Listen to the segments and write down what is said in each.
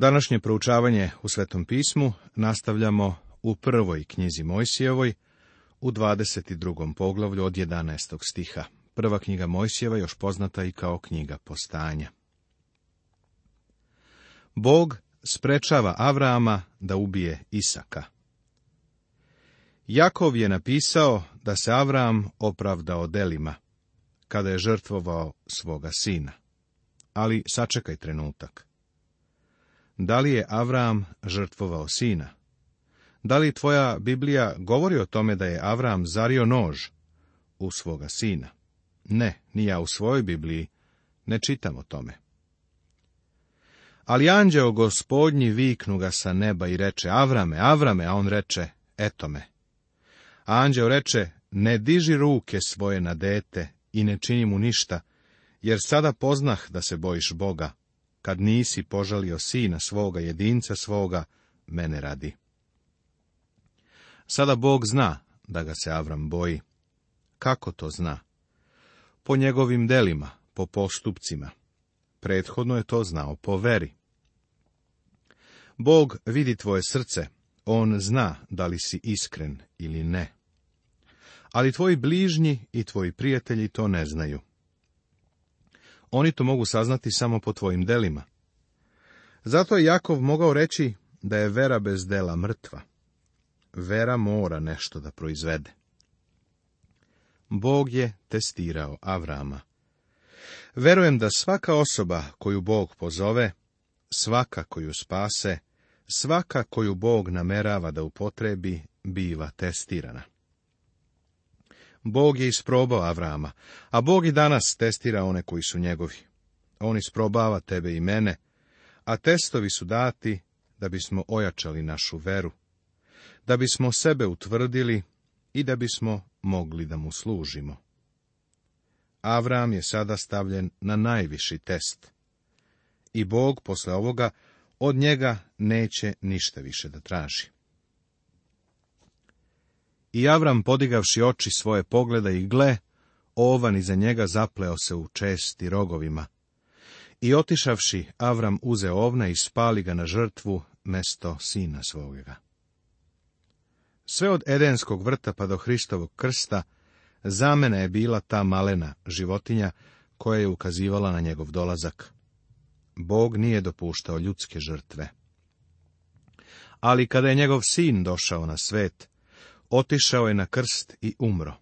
Današnje proučavanje u Svetom pismu nastavljamo u prvoj knjizi Mojsijevoj u 22. poglavlju od 11. stiha. Prva knjiga Mojsijeva još poznata i kao knjiga postanja. Bog sprečava Avraama da ubije Isaka. Jakov je napisao da se Avram opravdao delima, kada je žrtvovao svoga sina. Ali sačekaj trenutak da li je Avram žrtvovao sina? Da li tvoja Biblija govori o tome da je Avram zario nož u svoga sina? Ne, ni ja u svojoj Bibliji ne čitam o tome. Ali anđeo gospodnji viknu ga sa neba i reče, Avrame, Avrame, a on reče, eto me. A anđeo reče, ne diži ruke svoje na dete i ne čini mu ništa, jer sada poznah da se bojiš Boga, kad nisi požalio sina svoga jedinca svoga, mene radi. Sada Bog zna da ga se Avram boji. Kako to zna? Po njegovim delima, po postupcima. Prethodno je to znao po veri. Bog vidi tvoje srce, on zna da li si iskren ili ne. Ali tvoji bližnji i tvoji prijatelji to ne znaju. Oni to mogu saznati samo po tvojim delima. Zato je Jakov mogao reći da je vera bez dela mrtva. Vera mora nešto da proizvede. Bog je testirao Avrama. Verujem da svaka osoba koju Bog pozove, svaka koju spase, svaka koju Bog namerava da upotrebi, biva testirana. Bog je isprobao Avrama, a Bog i danas testira one koji su njegovi. On isprobava tebe i mene, a testovi su dati da bismo ojačali našu veru, da bismo sebe utvrdili i da bismo mogli da mu služimo. Avram je sada stavljen na najviši test. I Bog posle ovoga od njega neće ništa više da traži. I Avram podigavši oči svoje pogleda i gle, ovan iza njega zapleo se u česti rogovima. I otišavši, Avram uze ovna i spali ga na žrtvu mesto sina svojega. Sve od Edenskog vrta pa do Hristovog krsta, zamena je bila ta malena životinja koja je ukazivala na njegov dolazak. Bog nije dopuštao ljudske žrtve. Ali kada je njegov sin došao na svet, otišao je na krst i umro.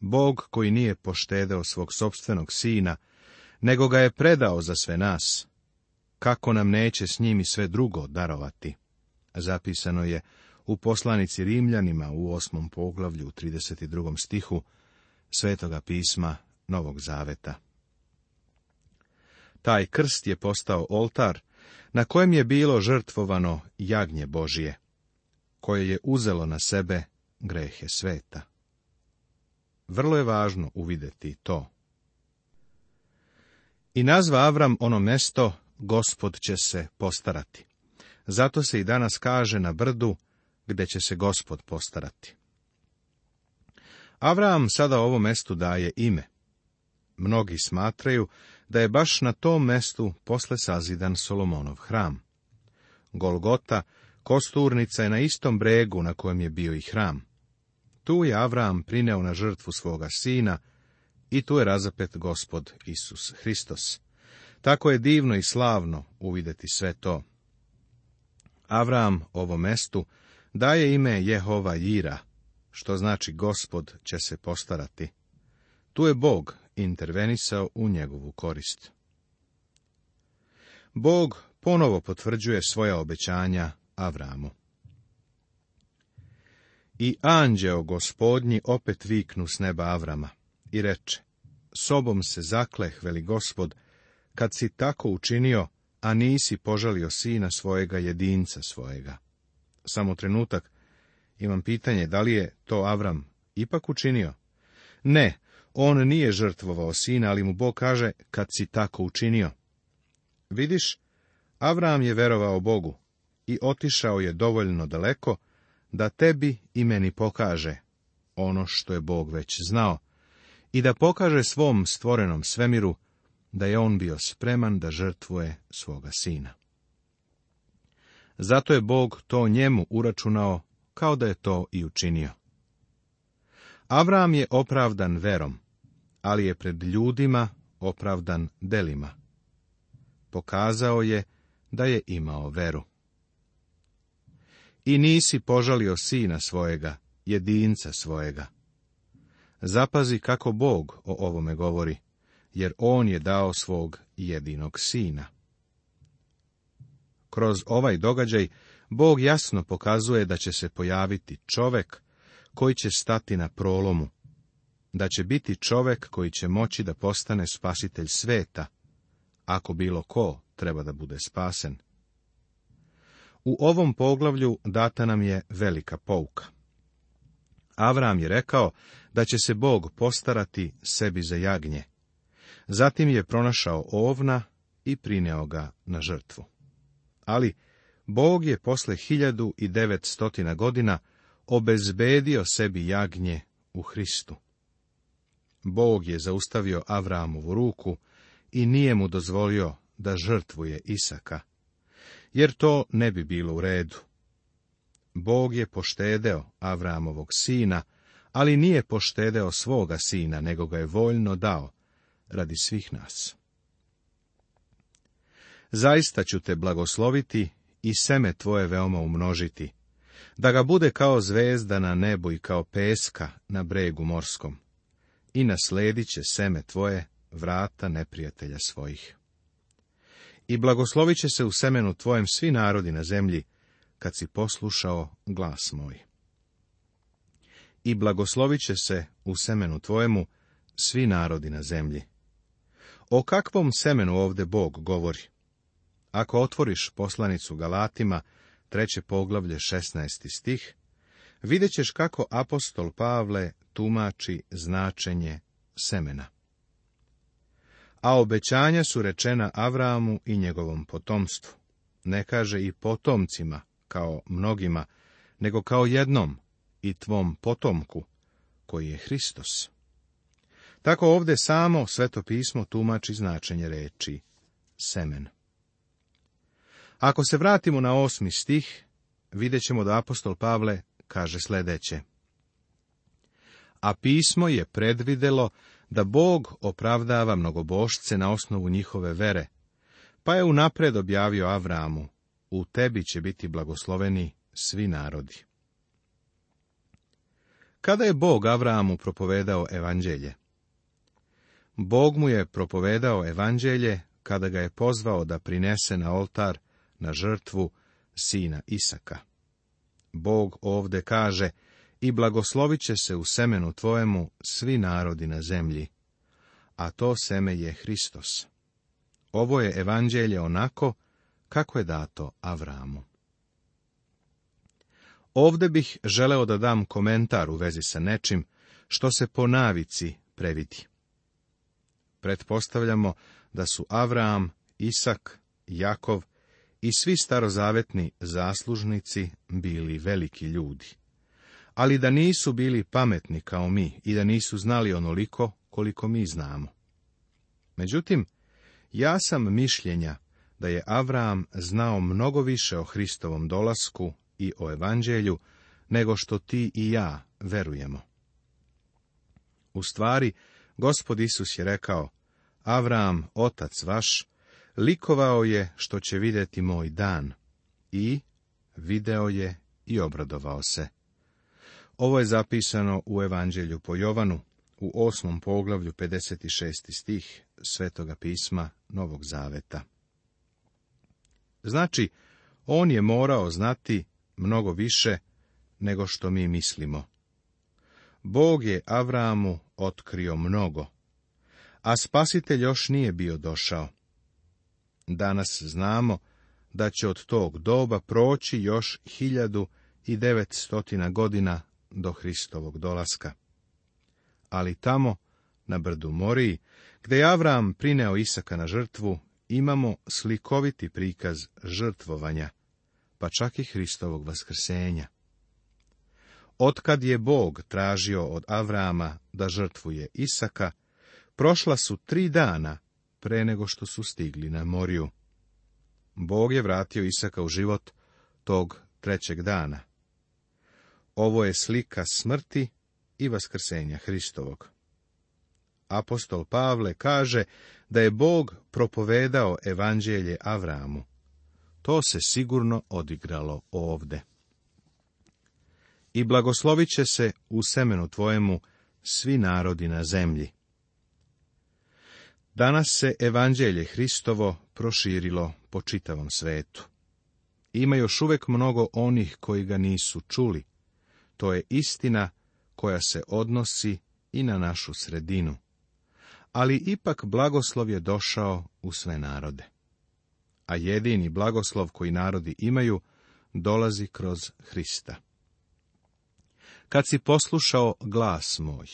Bog koji nije poštedeo svog sobstvenog sina, nego ga je predao za sve nas, kako nam neće s njim i sve drugo darovati? Zapisano je u poslanici Rimljanima u osmom poglavlju u 32. stihu Svetoga pisma Novog Zaveta. Taj krst je postao oltar na kojem je bilo žrtvovano jagnje Božije koje je uzelo na sebe grehe sveta. Vrlo je važno uvidjeti to. I nazva Avram ono mesto, gospod će se postarati. Zato se i danas kaže na brdu, gde će se gospod postarati. Avram sada ovom mestu daje ime. Mnogi smatraju da je baš na tom mestu posle sazidan Solomonov hram. Golgota Kosturnica je na istom bregu na kojem je bio i hram. Tu je Avram prineo na žrtvu svoga sina i tu je razapet gospod Isus Hristos. Tako je divno i slavno uvidjeti sve to. Avram ovom mestu daje ime Jehova Jira, što znači gospod će se postarati. Tu je Bog intervenisao u njegovu korist. Bog ponovo potvrđuje svoja obećanja Avramu. I anđeo gospodnji opet viknu s neba Avrama i reče, sobom se zakleh, veli gospod, kad si tako učinio, a nisi požalio sina svojega jedinca svojega. Samo trenutak, imam pitanje, da li je to Avram ipak učinio? Ne, on nije žrtvovao sina, ali mu Bog kaže, kad si tako učinio. Vidiš, Avram je verovao Bogu, i otišao je dovoljno daleko da tebi i meni pokaže ono što je Bog već znao i da pokaže svom stvorenom svemiru da je on bio spreman da žrtvuje svoga sina. Zato je Bog to njemu uračunao kao da je to i učinio. Avram je opravdan verom, ali je pred ljudima opravdan delima. Pokazao je da je imao veru i nisi požalio sina svojega, jedinca svojega. Zapazi kako Bog o ovome govori, jer On je dao svog jedinog sina. Kroz ovaj događaj Bog jasno pokazuje da će se pojaviti čovek koji će stati na prolomu, da će biti čovek koji će moći da postane spasitelj sveta, ako bilo ko treba da bude spasen. U ovom poglavlju data nam je velika pouka. Avram je rekao da će se Bog postarati sebi za jagnje. Zatim je pronašao ovna i prineo ga na žrtvu. Ali Bog je posle 1900 godina obezbedio sebi jagnje u Hristu. Bog je zaustavio Avramovu ruku i nije mu dozvolio da žrtvuje Isaka, jer to ne bi bilo u redu. Bog je poštedeo Avramovog sina, ali nije poštedeo svoga sina, nego ga je voljno dao, radi svih nas. Zaista ću te blagosloviti i seme tvoje veoma umnožiti, da ga bude kao zvezda na nebu i kao peska na bregu morskom, i nasledit će seme tvoje vrata neprijatelja svojih i blagoslovit će se u semenu tvojem svi narodi na zemlji, kad si poslušao glas moj. I blagoslovit će se u semenu tvojemu svi narodi na zemlji. O kakvom semenu ovde Bog govori? Ako otvoriš poslanicu Galatima, treće poglavlje, 16. stih, vidjet ćeš kako apostol Pavle tumači značenje semena a obećanja su rečena Avramu i njegovom potomstvu. Ne kaže i potomcima, kao mnogima, nego kao jednom i tvom potomku, koji je Hristos. Tako ovdje samo sveto pismo tumači značenje reči semen. Ako se vratimo na osmi stih, vidjet ćemo da apostol Pavle kaže sljedeće. A pismo je predvidelo da Bog opravdava mnogobošce na osnovu njihove vere, pa je unapred objavio Avramu, u tebi će biti blagosloveni svi narodi. Kada je Bog Avramu propovedao evanđelje? Bog mu je propovedao evanđelje kada ga je pozvao da prinese na oltar na žrtvu sina Isaka. Bog ovde kaže, i blagoslovit će se u semenu tvojemu svi narodi na zemlji. A to seme je Hristos. Ovo je evanđelje onako kako je dato Avramu. Ovde bih želeo da dam komentar u vezi sa nečim što se po navici previdi. Pretpostavljamo da su Avram, Isak, Jakov i svi starozavetni zaslužnici bili veliki ljudi ali da nisu bili pametni kao mi i da nisu znali onoliko koliko mi znamo. Međutim, ja sam mišljenja da je Avram znao mnogo više o Hristovom dolasku i o evanđelju nego što ti i ja verujemo. U stvari, gospod Isus je rekao, Avram, otac vaš, likovao je što će vidjeti moj dan i video je i obradovao se. Ovo je zapisano u Evanđelju po Jovanu u osmom poglavlju 56. stih Svetoga pisma Novog Zaveta. Znači, on je morao znati mnogo više nego što mi mislimo. Bog je Avramu otkrio mnogo, a spasitelj još nije bio došao. Danas znamo da će od tog doba proći još hiljadu i stotina godina do Hristovog dolaska. Ali tamo, na brdu Moriji, gdje je Avram prineo Isaka na žrtvu, imamo slikoviti prikaz žrtvovanja, pa čak i Hristovog vaskrsenja. Otkad je Bog tražio od Avrama da žrtvuje Isaka, prošla su tri dana pre nego što su stigli na Moriju. Bog je vratio Isaka u život tog trećeg dana. Ovo je slika smrti i vaskrsenja Hristovog. Apostol Pavle kaže da je Bog propovedao evanđelje Avramu. To se sigurno odigralo ovde. I blagoslovit će se u semenu tvojemu svi narodi na zemlji. Danas se evanđelje Hristovo proširilo po čitavom svetu. Ima još uvek mnogo onih koji ga nisu čuli, to je istina koja se odnosi i na našu sredinu. Ali ipak blagoslov je došao u sve narode. A jedini blagoslov koji narodi imaju dolazi kroz Hrista. Kad si poslušao glas moj.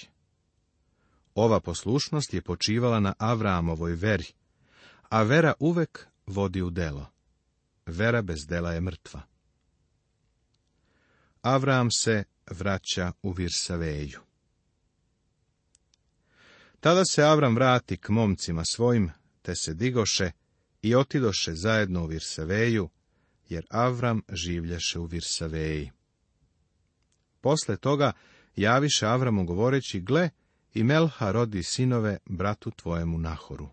Ova poslušnost je počivala na Avramovoj veri, a vera uvek vodi u delo. Vera bez dela je mrtva. Avram se vraća u Virsaveju. Tada se Avram vrati k momcima svojim, te se digoše i otidoše zajedno u Virsaveju, jer Avram življaše u Virsaveji. Posle toga javiše Avramu govoreći, gle, i Melha rodi sinove bratu tvojemu Nahoru.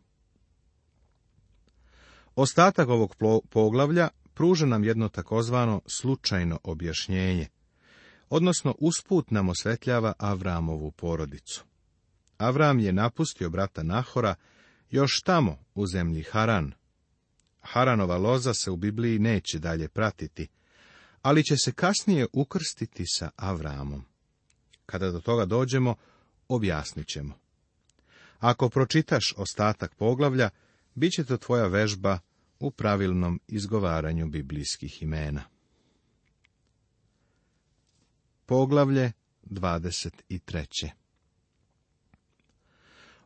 Ostatak ovog poglavlja pruža nam jedno takozvano slučajno objašnjenje – odnosno usput nam osvetljava Avramovu porodicu. Avram je napustio brata Nahora još tamo u zemlji Haran. Haranova loza se u Bibliji neće dalje pratiti, ali će se kasnije ukrstiti sa Avramom. Kada do toga dođemo, objasnit ćemo. Ako pročitaš ostatak poglavlja, bit će to tvoja vežba u pravilnom izgovaranju biblijskih imena. Poglavlje 23.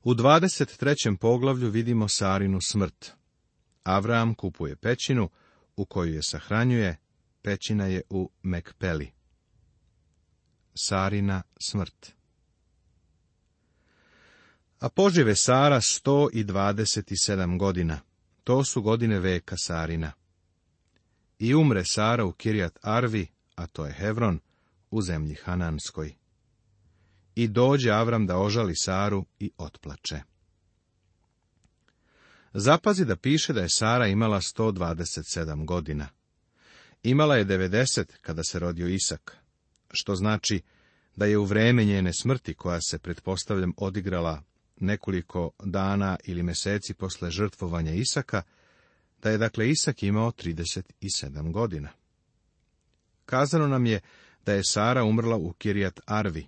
U 23. poglavlju vidimo Sarinu smrt. Avram kupuje pećinu, u koju je sahranjuje, pećina je u Mekpeli. Sarina smrt A požive Sara 127 godina. To su godine veka Sarina. I umre Sara u Kirjat Arvi, a to je Hevron, u zemlji Hananskoj. I dođe Avram da ožali Saru i otplače. Zapazi da piše da je Sara imala 127 godina. Imala je 90 kada se rodio Isak, što znači da je u vreme njene smrti, koja se pretpostavljam odigrala nekoliko dana ili meseci posle žrtvovanja Isaka, da je dakle Isak imao 37 godina. Kazano nam je da je Sara umrla u Kirjat Arvi,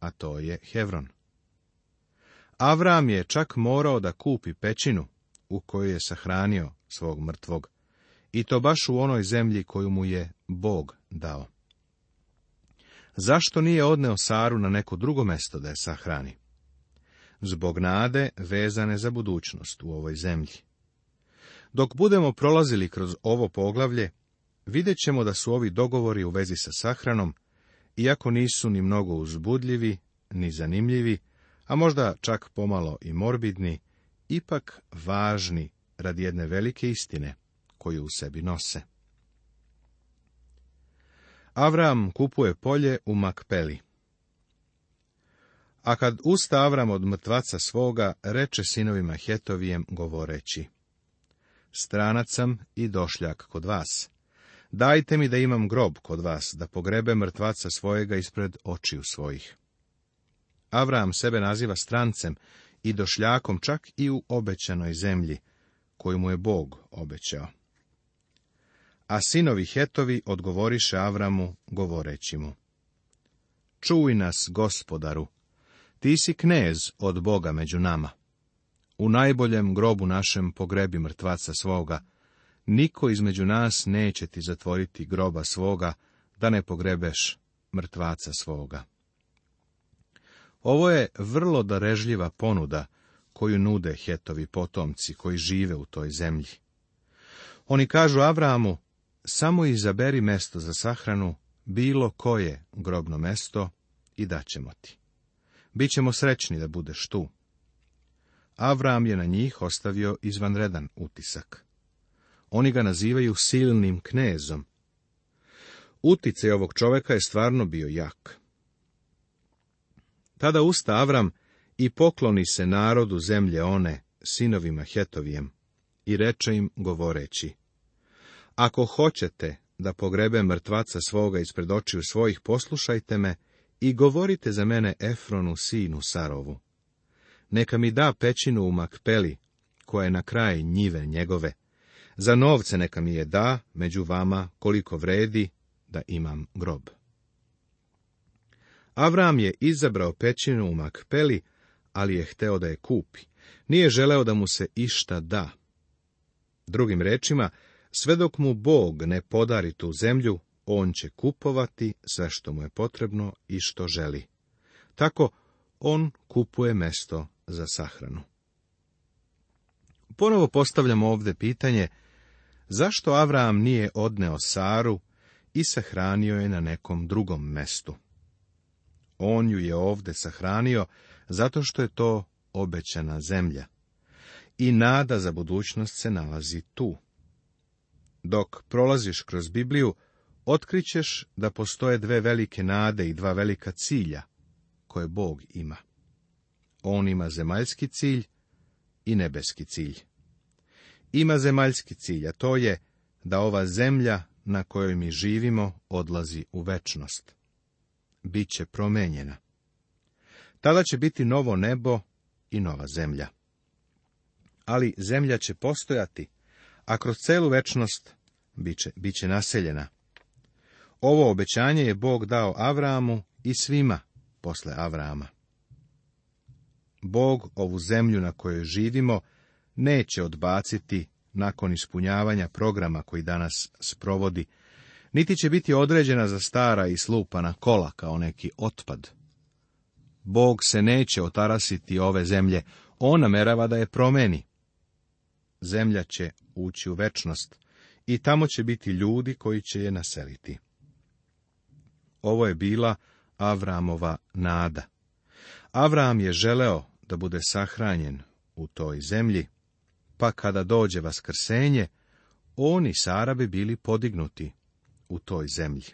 a to je Hevron. Avram je čak morao da kupi pećinu u kojoj je sahranio svog mrtvog, i to baš u onoj zemlji koju mu je Bog dao. Zašto nije odneo Saru na neko drugo mesto da je sahrani? Zbog nade vezane za budućnost u ovoj zemlji. Dok budemo prolazili kroz ovo poglavlje, Vidjet ćemo da su ovi dogovori u vezi sa sahranom, iako nisu ni mnogo uzbudljivi, ni zanimljivi, a možda čak pomalo i morbidni, ipak važni radi jedne velike istine koju u sebi nose. Avram kupuje polje u Makpeli. A kad usta Avram od mrtvaca svoga, reče sinovima Hetovijem govoreći, Stranac sam i došljak kod vas. Dajte mi da imam grob kod vas, da pogrebe mrtvaca svojega ispred očiju svojih. Avram sebe naziva strancem i došljakom čak i u obećanoj zemlji, koju mu je Bog obećao. A sinovi Hetovi odgovoriše Avramu, govoreći mu. Čuj nas, gospodaru, ti si knez od Boga među nama. U najboljem grobu našem pogrebi mrtvaca svoga, Niko između nas neće ti zatvoriti groba svoga, da ne pogrebeš mrtvaca svoga. Ovo je vrlo darežljiva ponuda koju nude Hetovi potomci koji žive u toj zemlji. Oni kažu Avramu, samo izaberi mesto za sahranu, bilo koje grobno mesto, i daćemo ti. Bićemo srećni da budeš tu. Avram je na njih ostavio izvanredan utisak. Oni ga nazivaju silnim knezom. Uticaj ovog čoveka je stvarno bio jak. Tada usta Avram i pokloni se narodu zemlje one, sinovima Hetovijem, i reče im govoreći, Ako hoćete da pogrebe mrtvaca svoga ispred očiju svojih, poslušajte me i govorite za mene Efronu, sinu Sarovu. Neka mi da pećinu u Makpeli, koja je na kraj njive njegove, za novce neka mi je da, među vama koliko vredi, da imam grob. Avram je izabrao pećinu u Makpeli, ali je hteo da je kupi. Nije želeo da mu se išta da. Drugim rečima, sve dok mu Bog ne podari tu zemlju, on će kupovati sve što mu je potrebno i što želi. Tako, on kupuje mesto za sahranu. Ponovo postavljamo ovdje pitanje Zašto Avram nije odneo Saru i sahranio je na nekom drugom mestu? On ju je ovde sahranio zato što je to obećana zemlja. I nada za budućnost se nalazi tu. Dok prolaziš kroz Bibliju, otkrićeš da postoje dve velike nade i dva velika cilja koje Bog ima. On ima zemaljski cilj i nebeski cilj ima zemaljski cilj, a to je da ova zemlja na kojoj mi živimo odlazi u večnost. Biće promenjena. Tada će biti novo nebo i nova zemlja. Ali zemlja će postojati, a kroz celu večnost biće, biće naseljena. Ovo obećanje je Bog dao Avramu i svima posle Avrama. Bog ovu zemlju na kojoj živimo neće odbaciti nakon ispunjavanja programa koji danas sprovodi, niti će biti određena za stara i slupana kola kao neki otpad. Bog se neće otarasiti ove zemlje, on namerava da je promeni. Zemlja će ući u večnost i tamo će biti ljudi koji će je naseliti. Ovo je bila Avramova nada. Avram je želeo da bude sahranjen u toj zemlji, pa kada dođe vaskrsenje, oni Sara bi bili podignuti u toj zemlji.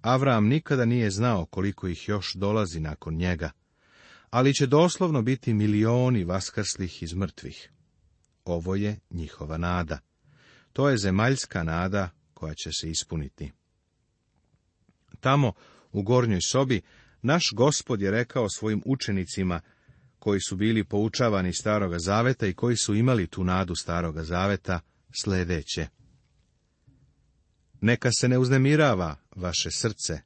Avram nikada nije znao koliko ih još dolazi nakon njega, ali će doslovno biti milioni vaskrslih iz mrtvih. Ovo je njihova nada. To je zemaljska nada koja će se ispuniti. Tamo, u gornjoj sobi, naš gospod je rekao svojim učenicima koji su bili poučavani Staroga Zaveta i koji su imali tu nadu Staroga Zaveta sledeće. Neka se ne uznemirava vaše srce,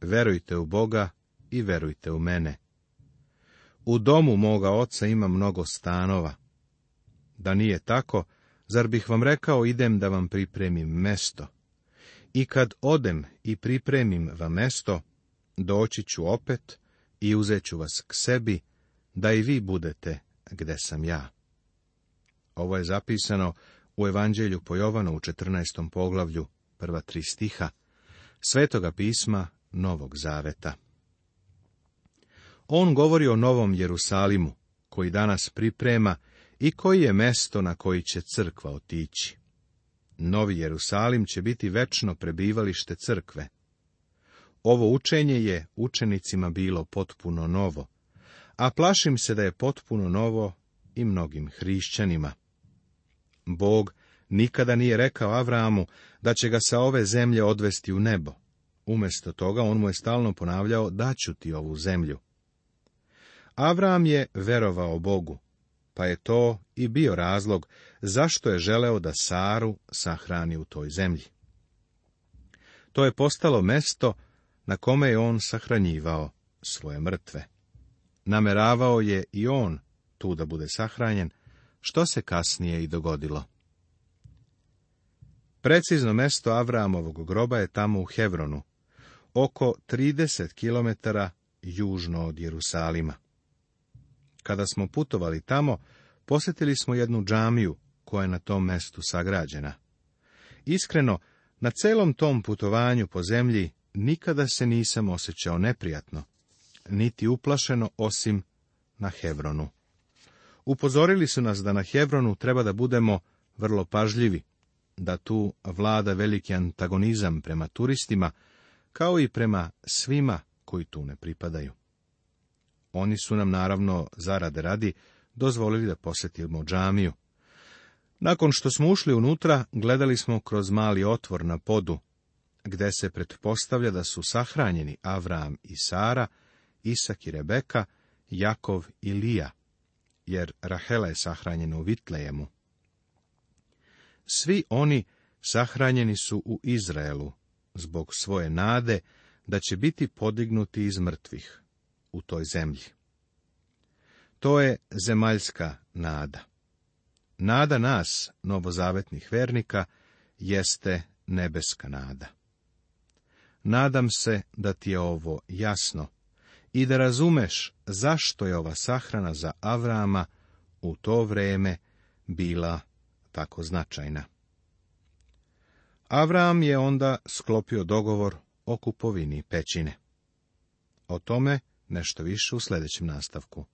verujte u Boga i verujte u mene. U domu moga oca ima mnogo stanova. Da nije tako, zar bih vam rekao idem da vam pripremim mesto? I kad odem i pripremim vam mesto, doći ću opet i uzet ću vas k sebi, da i vi budete gde sam ja. Ovo je zapisano u Evanđelju po Jovanu u 14. poglavlju, prva tri stiha, Svetoga pisma Novog Zaveta. On govori o Novom Jerusalimu, koji danas priprema i koji je mesto na koji će crkva otići. Novi Jerusalim će biti večno prebivalište crkve. Ovo učenje je učenicima bilo potpuno novo a plašim se da je potpuno novo i mnogim hrišćanima. Bog nikada nije rekao Avramu da će ga sa ove zemlje odvesti u nebo. Umjesto toga on mu je stalno ponavljao da ću ti ovu zemlju. Avram je verovao Bogu, pa je to i bio razlog zašto je želeo da Saru sahrani u toj zemlji. To je postalo mesto na kome je on sahranjivao svoje mrtve. Nameravao je i on tu da bude sahranjen, što se kasnije i dogodilo. Precizno mesto Avramovog groba je tamo u Hevronu, oko 30 km južno od Jerusalima. Kada smo putovali tamo, posjetili smo jednu džamiju koja je na tom mestu sagrađena. Iskreno, na celom tom putovanju po zemlji nikada se nisam osjećao neprijatno, niti uplašeno osim na Hebronu. Upozorili su nas da na Hebronu treba da budemo vrlo pažljivi, da tu vlada veliki antagonizam prema turistima, kao i prema svima koji tu ne pripadaju. Oni su nam naravno zarade radi dozvolili da posjetimo džamiju. Nakon što smo ušli unutra, gledali smo kroz mali otvor na podu, gde se pretpostavlja da su sahranjeni Avram i Sara, Isak i Rebeka, Jakov i Lija, jer Rahela je sahranjena u Vitlejemu. Svi oni sahranjeni su u Izraelu, zbog svoje nade da će biti podignuti iz mrtvih u toj zemlji. To je zemaljska nada. Nada nas, novozavetnih vernika, jeste nebeska nada. Nadam se da ti je ovo jasno, i da razumeš zašto je ova sahrana za Avrama u to vrijeme bila tako značajna. Avram je onda sklopio dogovor o kupovini pećine. O tome nešto više u sljedećem nastavku.